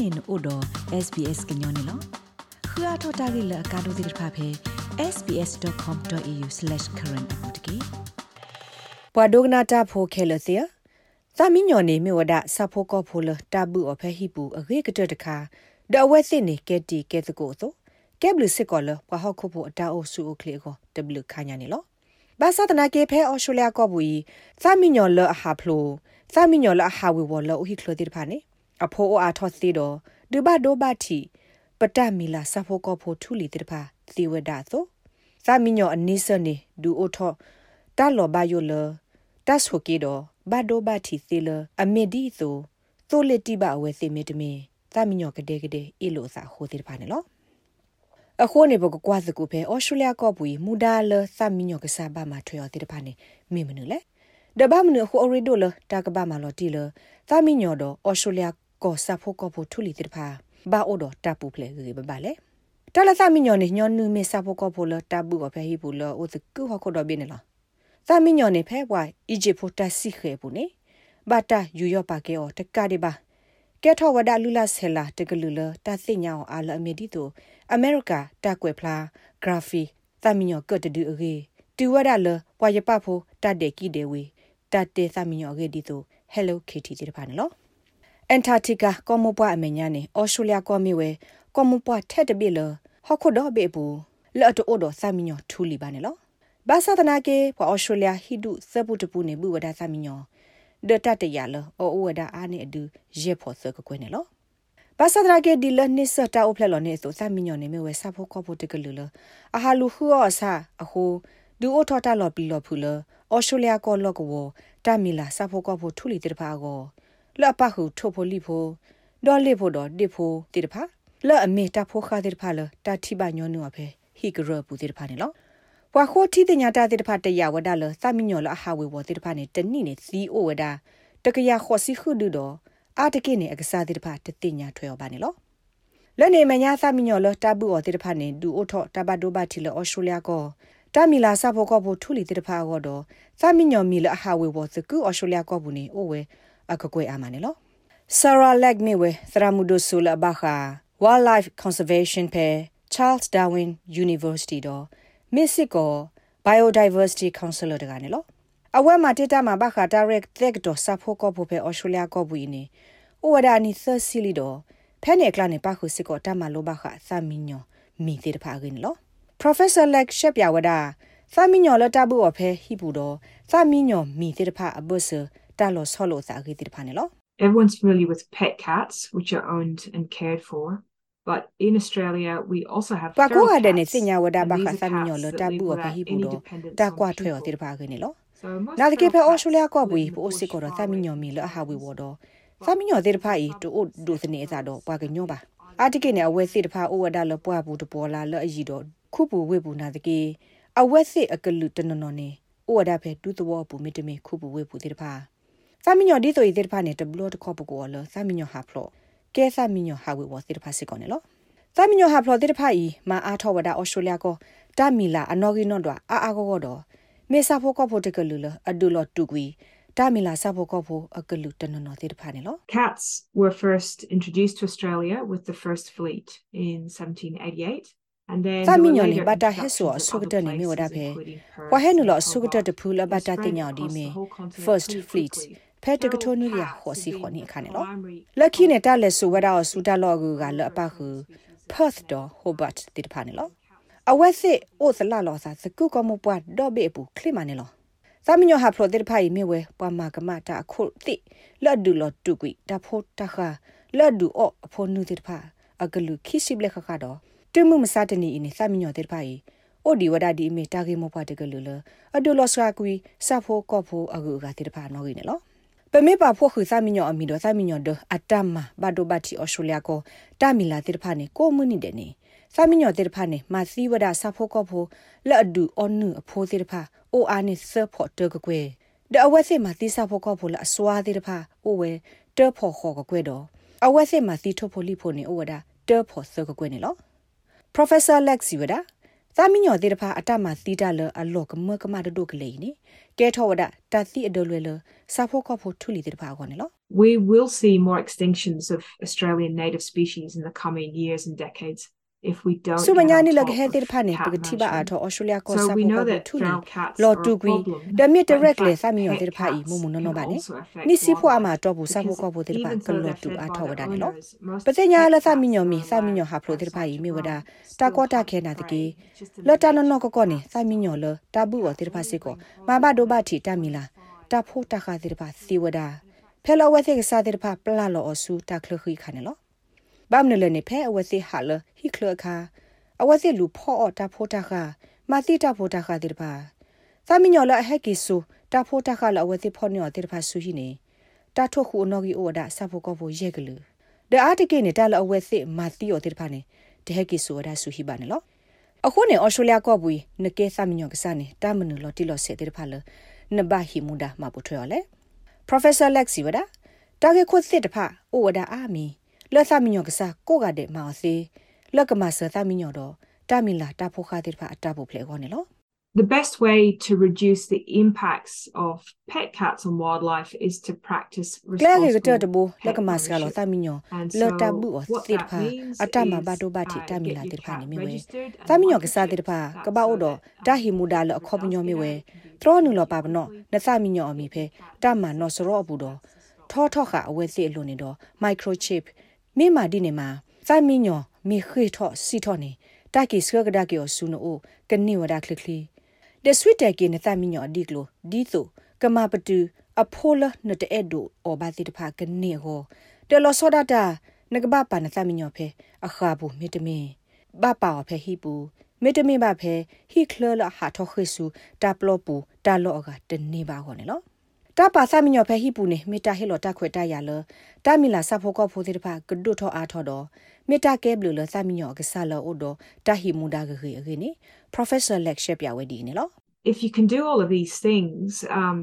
နေနို့တော့ SBS ကညောနေလောခရထတာဂိလကာဒိုဒိဖာဖေ sbs.com.au/current အပူတကေပဝဒဂနာတာဖိုခဲလစီယသမီညောနေမြဝဒဆာဖိုကောဖိုလတာဘူးအဖဟိပူအဂေကတတခါဒအဝဲစစ်နေကဲတီကဲတကိုသောကဲဘလစစ်ကောလပဟခုဖို့အတာအိုဆူအိုကလေကို w ခါညာနေလောဘာသာတနာကေဖဲအော်စတြေးလျကောဘူီသမီညောလအဟာဖလိုသမီညောလအဟာဝေဝလအဟိခလိုတိတဖာနေ အဖိုးအားထောစီတော့ဒဘဒိုဘတီပတမီလာဆဖိုကောဖိုထူလီတိတဖာသီဝဒသောသမီညောအနိစနေဒူအိုထောတာလောဘယိုလတတ်ဆိုကေတော့ဘဒိုဘတီသီလအမီဒီသောသိုလက်တိဘအဝဲစီမီတမီသမီညောကတဲ့ကတဲ့အီလိုစာဟိုတိတဖာနေလောအခုနေဘကကွာစကူဖဲဩစတြေးလျကောပူမူဒါလသမီညောကစားပါမှာထွေော်တိတဖာနေမိမနုလေဒဘမနခုအရီဒိုလတာကဘာမလော်တီလသမီညောတော့ဩစတြေးလျ ကောဆာဖို့ကောဖို့ထူလီတိတဖာဘာအိုတော့တပ်ပူဖလေကြီးဘဘာလေတလသမီညောနေညောနုမေဆာဖို့ကောဖို့လတပ်ပူကဖဲဟိပူလအိုစကူဟခုတော့ဘင်းလားသမီညောနေဖဲဝိုင်အီဂျစ်ဖို့တဆီခဲပူနေဘာတာယူယောပါကေအောတကဒီဘာကဲထောဝဒလူလာဆဲလာတကလူလတာသိညာအာလအမီဒီတိုအမေရိကတာကွယ်ဖလားဂရာဖီသမီညောကတ်တူအဂေတူဝဒလပွာရပဖို့တတ်တဲ့ကီဒေဝီတတ်တဲ့သမီညောအဂေဒီတို Hello Kitty တိတပါနော် အန်တာတီကာကောမပွားအမညာနေအော်စတြေးလျကောမီဝဲကောမပွားထက်တပိလဟခုဒဘေပူလော်တိုဒသမီညောထူလီပါနေလောဘာသာတနာကေပွာအော်စတြေးလျဟိဒုစပုတပူနေဘူဝဒသမီညောဒတတရလအိုဝဒအာနေအဒူရေဖို့စကကွနေလောဘာသာတနာကေဒီလနိစတာအိုဖလလောနေဆိုသမီညောနေမြဝဲဆဖို့ကောဖို့တကလူလအဟာလူဟူအောဆာအဟိုဒူအိုထော်တာလော်ပီလော်ဖူလအော်စတြေးလျကောလော့ကဝတမီလာဆဖို့ကောဖို့ထူလီတဲ့ဖာကော လော့ပဟုထိုဖိုလီဖိုဒေါ်လီဖိုဒေါ်ဒီဖိုတိတဖာလော့အမေတာဖိုခါတိတဖာလတာတိပညောနုအဖေဟီဂရပူတိတဖာနေလောဘွာခိုတီတညာတာတိတဖာတရဝဒါလသမီညောလအဟာဝေဝတိတဖာနေတနိနေစီအိုဝဒါတကရခောစီခုဒူတော့အာတကိနေအကစားတိတဖာတတိညာထွေော်ပါနေလောလနေမညာသမီညောလတဘူအောတိတဖာနေဒူအိုထောတဘဒိုဘတီလအော်စတြေးလျကောတမီလာဆဖို့ကောဖို့ထူလီတိတဖာကောတော့သမီညောမီလအဟာဝေဝစကူအော်စတြေးလျကောဘူးနေအိုဝဲ အကကွေအာမနေလော Sarah Legmewe Thramudo Sula Baha Wildlife Conservation Pe Charles Darwin University do Mexico Biodiversity Council တကနေလောအဝဲမှာတေတာမှာဘခါ direct tech တော့စဖို့ကောဖို့ပဲ Australia ကောဘူးနေဥဝဒနီသစီလီတော့ဖဲနေကလနေပါခုစစ်ကောတမလိုဘခါသမီညောမိသေးတဖာကင်းလော Professor Lex ရှက်ပြဝဒသမီညောလတဘူးအဖဲဟိပူတော့သမီညောမိသေးတဖာအဘဆ တာလောဆောလို့စာခေးတဲ့ဖာနေလော everyone's familiar with pet cats, which are owned and cared for. But in Australia, we also have feral cats. Kwa dene sinya wada ba kha saminyo lo ta bu ba hi bu do ta kwa thwe o tir ba ge ne lo. Na de ke phe Australia ko bu bu o sik ko do saminyo mi lo ha wi wo do. Saminyo tir pha i to o do sne sa do pa ge nyo ba. A ti ke ne awe sit pha o wada lo pwa bu to po la lo a yi do khu bu we bu na de ke awe sit a ke lu to no no ne. O wada phe tu to wo bu mi te me khu bu we bu tir pha. စာမ ညောဒီဆိုရတဲ့ဖာနေတဘလတ်ခေါပကောလစာမညောဟာဖလောကဲစာမညောဟာဝေဝစစ်ဖာစစ်ကောနေလောစာမညောဟာဖလောတဲ့ဖာဤမာအားထောဝဒဩစတြေးလျကိုတာမီလာအနော်ဂီနော်ဒွာအာအာကောကောတော့မေစာဖို့ကောဖို့တကလူလအဒူလောတူကွီတာမီလာစာဖို့ကောဖို့အကလူတနနော်တဲ့ဖာနေလော Cats were first introduced to Australia with the first fleet in 1788သာမီညောနေဘတာဟဲဆိုအဆုကတနေမြေဝဒဖဲဝဟဲနုလအဆုကတတဖူလဘတာတင်ညောဒီမေ first fleet ဖဲတကထိုနီလျာခေါ်စီခေါ်နေခါနေလောလက်ခိနေတာလက်ဆူဝဒါဆူတာလောကူကလအပခု Perth တော့ Hobart တိတဖာနေလောအဝက်စစ်အိုစလာလောစာစကုကမပွားဒေါ်ဘေပူခလိမနေလောသာမညဟာဖလိုတိတဖာဤမြေဝဲပွားမာကမတာအခုတိလော့ဒူလော့တူကွီတာဖို့တခါလော့ဒူအောအဖို့နူတိတဖာအကလူခိစီဘလက်ခခါတော့တူမှုမစတနီဤနေသာမညတိတဖာဤအိုဒီဝဒဒီမေတာဂေမောပွားတကလူလအဒူလော့စရာကွီစဖို့ကော့ဖို့အကူကတိတဖာနော်ကြီးနေလော ပမေပါဖို့ခူသမီညောအမီတော့သမီညောဒအတမဘဒိုဘတီအော်စတြေးလျကိုတမီလာတိဖာနေကိုမွနီတဲ့နေသမီညောတိဖာနေမစီဝဒဆာဖို့ကောဖို့လက်အဒူအွန်နုအဖိုးတိဖာအိုအာနေဆဖို့တကကွယ်ဒအဝက်စစ်မှာတိဆာဖို့ကောဖို့လအစွာတိဖာအိုဝဲတဖို့ခေါ်ကကွယ်တော့အဝက်စစ်မှာတိထုတ်ဖို့လိဖို့နေအိုဝဒတဖို့ဆကကွယ်နေလော Professor Lex Wada သမီညောတေတဖာအတမသီတာလအလောကမကမတဒုကလေးနိ ကဲထောဝဒတသီအဒလွယ်လစာဖို့ကဖို့ထူလီတေတဖာကောနေလော we will see more extinctions of Australian native species in the coming years and decades If we don't စုမညာနေလကဟဲတဲ့ဖာနေပကတိပါအထောဩစတြေးလျကောစာဖို့ကထူနေလော်တူကွီဒမီတရက်လေသမီယောတဲ့ဖာဤမုံမနနောပါနေနိစီဖို့အမတော့ဘူးစာဖို့ကောဖို့တဲ့ဖာကလော်တူအထောဝဒနေလောပစညာလသမီယောမီသမီယောဟာဖလိုတဲ့ဖာဤမြေဝဒတာကောတာခဲနာတကေလော်တာနောနောကောကောနေသမီယောလတာဘူးဝတဲ့ဖာစစ်ကောမဘာဒိုဘာတီတမီလာတာဖို့တာခါတဲ့ဖာစီဝဒဖဲလောဝဲတဲ့စားတဲ့ဖာပလာလောအဆူတာခလခိခါနေလော ဘမ်နလနေဖဲအဝစီဟာလဟိခလခါအဝစီလူဖောအတာဖိုတာခါမာတိတာဖိုတာခါတိပါသမီညောလအဟက်ကီဆူတာဖိုတာခါလအဝစီဖောညောတိပါဆူဟိနေတာထုတ်ခုနောဂီအိုဒါဆာဖိုကောဖိုရဲ့ကလူဒအာတကိနေတာလအဝစီမာတိယောတိပါနေတဟက်ကီဆူဒါဆူဟိပါနေလောအခုနေဩစတြေးလျကောဘူးနကေသမီညောကစားနေတာမနလော်တီလော်စေတိပါလနဘဟီမူဒါမပူထွေော်လေ Professor Lexi wada တာဂေခွတ်စစ်တဖအိုဝဒါအာမီ လောသမညောကစားကိုကတဲ့မောင်စီလောကမဆသမညောတော့တမီလာတဖို့ခါတဲ့ဖာအတဖို့ဖလေခေါနေလော The best way to reduce the impacts of pet cats on wildlife is to practice responsible pet ownership. Laka maska lo taminyo lo tabu o tirpa atama bado bati tamila tirpa ni miwe. Taminyo kasa tirpa kaba odo ta himuda lo akhobnyo miwe. Tro nu lo pabno na taminyo omi phe tama no soro obu do. Tho tho kha awe si lo ni do microchip မေမာဒီနေမှာစိုက်မင်းညောမေခေထော့စီထော့နေတာကီစကကဒါကီယောဆူနိုကနေဝဒါခလခလီဒဆွီတက်ကေနသမင်းညောဒီကလိုဒီဆိုကမပတူအဖိုလနတဲ့ဒိုအောဘာတိတဖာကနေဟောတလောစောဒတာနကဘပါနသမင်းညောဖဲအခါဘူးမေတမင်ဘပါဖဲဟိပူမေတမင်ဘဖဲဟိခလလဟာထောခေဆူတာပလောပူတာလောကတနေပါခေါ်နေလော တာပါသမညောဖဲဟိပူနေမေတာဟေလောတာခွေတာရလတာမီလာဆဖိုကောဖိုတိတဖာကဒုထောအားထောတော့မေတာကဲဘလူလသမညောကဆာလောအိုဒတာဟီမူဒါဂခေခေနေ professor lecture ပြဝဲဒီနေလော if you can do all of these things um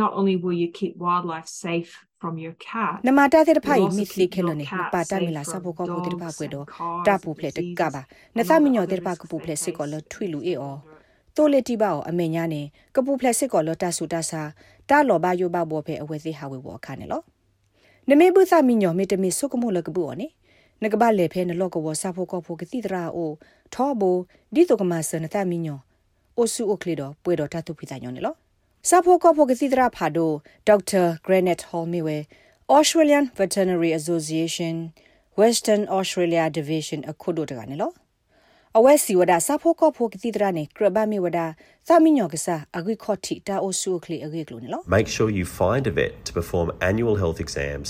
not only will you keep wildlife safe from your cat နမတာတဲ့ဖိုင်မစ်လီခဲလနေပါတာမီလာဆဖိုကောဖိုတိတဖာကွေတော့တာပူဖလက်တကပါနသမညောတဲ့ဖာကပူဖလက်စစ်ကောလထွေလူအေအော တိုလက်တီပါအောအမေညာနေကပူဖလက်စစ်ကောလတဆူတဆာတာလောဘာယိုဘာဘောဖေအဝဲစီဟာဝေဘောခါနေလောနမေบุษမိညောမေတမီဆုကမိုလကဘူအောနေနကဘာလေဖဲနလောကဝဆာဖိုကောဖိုကတိတရာအိုထောဘိုဒီတိုကမဆနတမိညောအိုဆူအိုကလီဒိုပွေတော်တတုဖိတာညောနေလောဆာဖိုကောဖိုကတိတရာဖာဒိုဒေါက်တာဂရနက်ဟောလ်မီဝဲ Australian Veterinary Association Western Australia Division အခုတို့တကနေလော အဝဲစီဝဒစာဖိုကောဖိုကတိတရနေကရဘမီဝဒသမီညောကစားအဂိခော့တီတာအိုဆူကလီအဂိကလိုနော် Make sure you find a vet to perform annual health exams,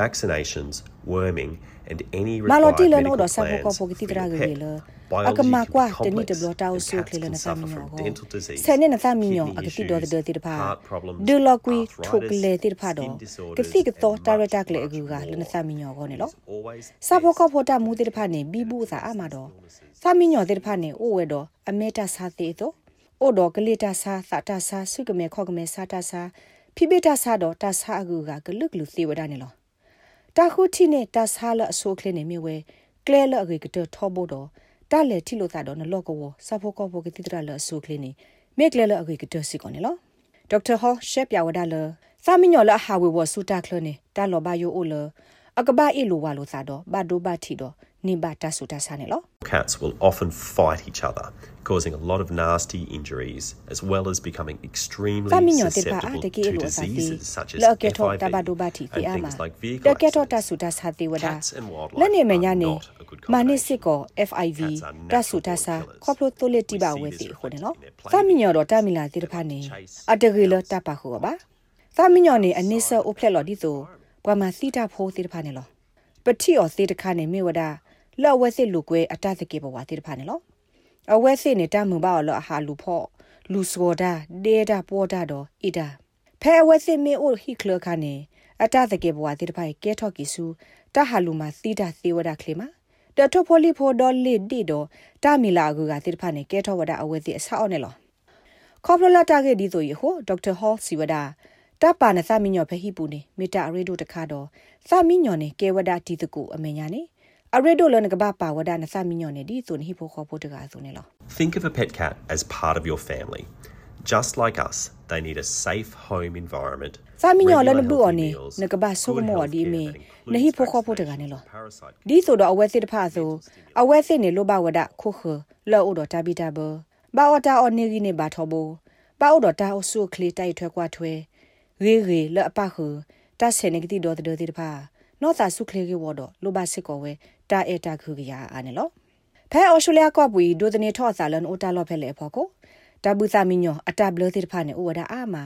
vaccinations, worming and any required မာလိုတီလ medical နိုဒစာဖိုကော plans ဖိုကတိ for တရ your ဂ pet. ေလ Biology အကမ can ကွာ be တနိတ complex ဘလတာအို and ဆူက cats လ can နသမ suffer ညော from ကို dental disease, ဆယ်နေနသမညော kidney အကတိတော်တဲ့တိတဖာ issues, heart problems, ဒူလောက်ကွီထု တ်လေ arthritis, တိတဖာတော့ skin disorders, ကတိကတော် and တာရ much, တာကလေအ much ကူကလန more. သမညောကိုနေလော It is always စာဖို့ best ကောဖို့တာမူတိတဖာနေဘီဘူးစာအမတော်သမညောတိတဖာနေအိုဝဲတော့အမေတာစာသေးတော့အိုတော့ကလေးတာစာသတာစာစုကမဲခောက်ကမဲစာတာစာဖိပိတာစာတော့တာစာအကူကကလုကလူသေးဝဒနေလောတာခုတီနေတာစာလအဆိုးကလေးနေမြဝဲကလဲလအကေကတထောဖို့တော့တာလေတီလို့တာတော့နလော့ကောစာဖို့ကောဖို့ကတိတရလအဆိုးကလေးနေမေကလဲလအကေကတစီကောနေလောဒေါက်တာဟောရှက်ပြဝဒါလသမညောလဟာဝေဝဆူတာကလနေတာလောဘယိုအိုလအကဘာအီလိုဝါလိုသာတော့ဘာဒိုဘာတီတော့ နိဘာတာဆူတာဆာနေလော Cats will often fight each other, causing a lot of nasty injuries, as well as becoming extremely သမညောတိပါအ susceptible တကေ to လိုသာတီ diseases such as လောကေထော FIV တဘာဒိုဘာတီ and တီအာမ things like တ vehicle ကေထောတ accidents. ဆူတာဆာတီဝဒ Cats and wildlife လက်နေမ are ညာနေ not a good မာနစ် combination. စစ်ကော FIV Cats are တဆူတာဆာ natural born ခေါပလိုတိုလက်တီပါ We see ဝဲ this စီခုနေ reflected နော် in their play သမညောတော့တမီလာတိတဖာနေအတကေလတပါခုပါသမညောနေအနိဆအိုဖလက်လော်ဒီဆိုဘွာမစီတာဖိုးတိတဖာနေလောပတိော်စေတခါနေမေဝဒ လော်ဝဲစစ်လူကွဲအတသကေဘဝတိတဖာနေလောအဝဲစစ်နေတမှုပါလောအဟာလူဖော့လူစကောဒါဒေတာပေါ်တာတော့ဣတာဖဲအဝဲစစ်မေအိုဟိကလခါနေအတသကေဘဝတိတဖာကဲထော့ကီစုတဟာလူမှာစီတာသေဝဒခလေမှာတထဖိုလီဖိုဒေါ်လီဒီတော့တမီလာကူကတိတဖာနေကဲထော့ဝဒအဝဲစစ်အဆောက်နေလောခေါပလလာတာကေဒီဆိုရဟိုဒေါက်တာဟောစီဝဒတပါနသမီညောဖဟိပူနေမေတာအရေဒိုတခါတော့သမီညောနေကေဝဒတီတကူအမေညာနေ အရေဒိုလနကဘာပါဝဒနသမီညောနေဒီဆိုနေဟိဖိုခေါ်ဖို့တကာဆိုနေလော Think of a pet cat as part of your family. Just like us, They need a safe home environment. စာမီညောလ regular နဘူ healthy အော်နေ meals, နကဘာဆုက good မော်ဒီ healthcare မီ that န includes ဟိဖိုခေါ်ဖို့တကနေလော vaccination, parasite ဒီဆိုတော့အဝဲစစ်တဖာဆိုအဝဲစစ်နေလိုပါဝဒခုခလောအိုတော့တပိတဘဘာအော်တာအော်နေကြီးနေဘာထောဘောဘာအော်တော့တာအဆုခလီတိုက်ထွဲကွာထွဲရေရေလအပခတဆေနေကတိတော့တဲ့တဖာနောတာဆုခလီကေဝတော့လိုပါစစ်ကောဝဲ တာအတာခုကရအာနေလောဖဲအော်စတြေးလျကပွီဒိုဒနေထော့ဆာလန်အိုတာလော့ဖဲလေဖော်ကိုတဘူသမီညောအတဘလတိတဖာနေဥဝဒအာမာ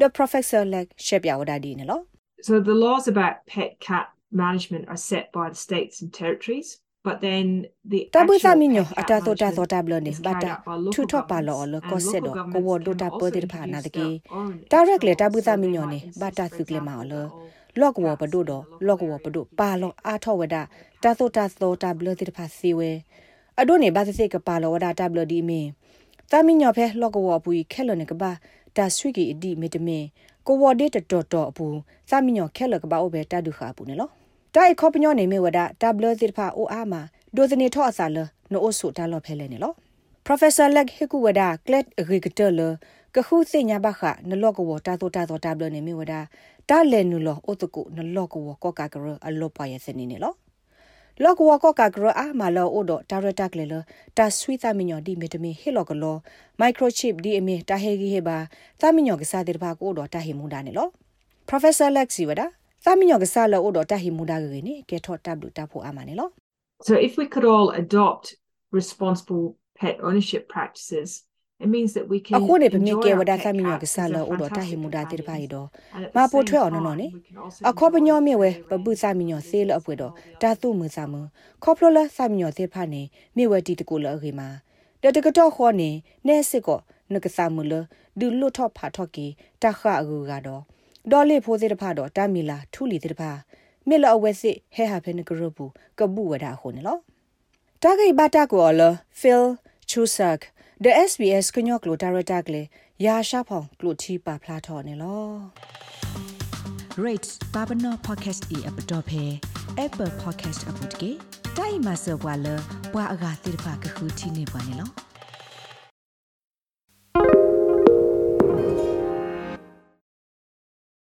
the professor like ရှက်ပြဝဒဒီနေလော So the laws about pet cat management are set by the states and territories, but then the တဘူ actual သမီညော pet အ cat တသောတာသော management တာဘလနေ is ဘ carried တာ out by local ထူထော့ပါလော governments, လ and ကောဆက် local တော့ governments ကိုဝဒို can တာ also ပေါ်တဲ့ဖာနာတ introduce ကေ their own direct le extra တဘူ laws. သမီ So ညော they နေ might ဘ insist, တာ for စုကလေမော example, လ that all လော့ကဝ cats ဘဒို in the တော့ local လော့ကဝ area ဘဒို be ပါလောအာထောဝဒတာသောတာသောတာဘလတိတဖာစီဝဲအဒိုနေဘာသစိကပါလောဝဒတာဘလဒီမီသမီညောဖဲလော့ကဝပူခဲလနေကဘာတာဆွီကီအဒီမီတမင်ကိုဝဒေတတော်တော်အပူသမီညောခဲလကဘာအိုဘဲတာဒုခါပူနေလောတိုင်ခေါပညောနေမေဝဒတာဘလတိတဖာအိုအာမာဒိုဇနေထောအစာလနိုအိုဆူတာလောဖဲလဲနေလော Professor Leg Hikuwada Klet Agriculture ကခုစညာဘခနလော့ကဝတာတိုတာတိုတာဘလနေမီဝဒ တာလဲနူလောအိုတကုနလော့ကဝကောကာကရအလောပွားရစနေနေလောလော့ကဝကောကာကရအာမလောအိုဒတာရတာကလေလတာဆွီသမီညောဒီမီတမီဟီလောကလော microchip ဒီအမီတာဟေဂီဟေဘာသမီညောကစားတဲ့ဘာကိုတော့တာဟီမူဒါနေလော Professor Leg si wada သမီညောကစားလောအိုတော့တာဟီမူဒါကေနေကေထော့တပ်လူတာဖို့အာမနေလော So if we could all adopt responsible pet ownership practices, it means that we can အခုနေပမီ enjoy ကေ our ဝဒ pet သမီညောက cats စား as လော their အိုတော့တာဟီ fantastic မူဒါတဲ့ဘာရီ companions. တော့ And at မ the ပို same ထွဲအောင်နော် time, နေ we can also အခေါ်ပညော enjoy မြေဝဲ the ပပုစာမညော range သေးလအပွေတော့တာတုမစာမခေါပလလစာမညောသေးဖာနေမြေဝဲတီတကူလအခေမှာတတကတော့ခေါ်နေနဲစစ်ကောနကစာမလဒူလွတ်ထော့ဖာထော့ကီတခအကူကတော့ဒေါ်လေးဖိုးသေးတဖာတော့တာမီလာထူလီသေးတဖာမြေလအဝဲစစ်ဟဲဟာဖဲနကရဘူးကဘူးဝဒခုန်လောတာဂိဘတာကောလဖီလ်ချူဆတ် the SBS ကညောကလိုဒါရတာကလေရာရှာဖောင်ကလိုတီပါဖလာထော်နေလော rate babano podcast e app dot phe apple podcast app dot ke dai ma so bwa lo bwa aga tir pha ka khu thi ne bwa ne lo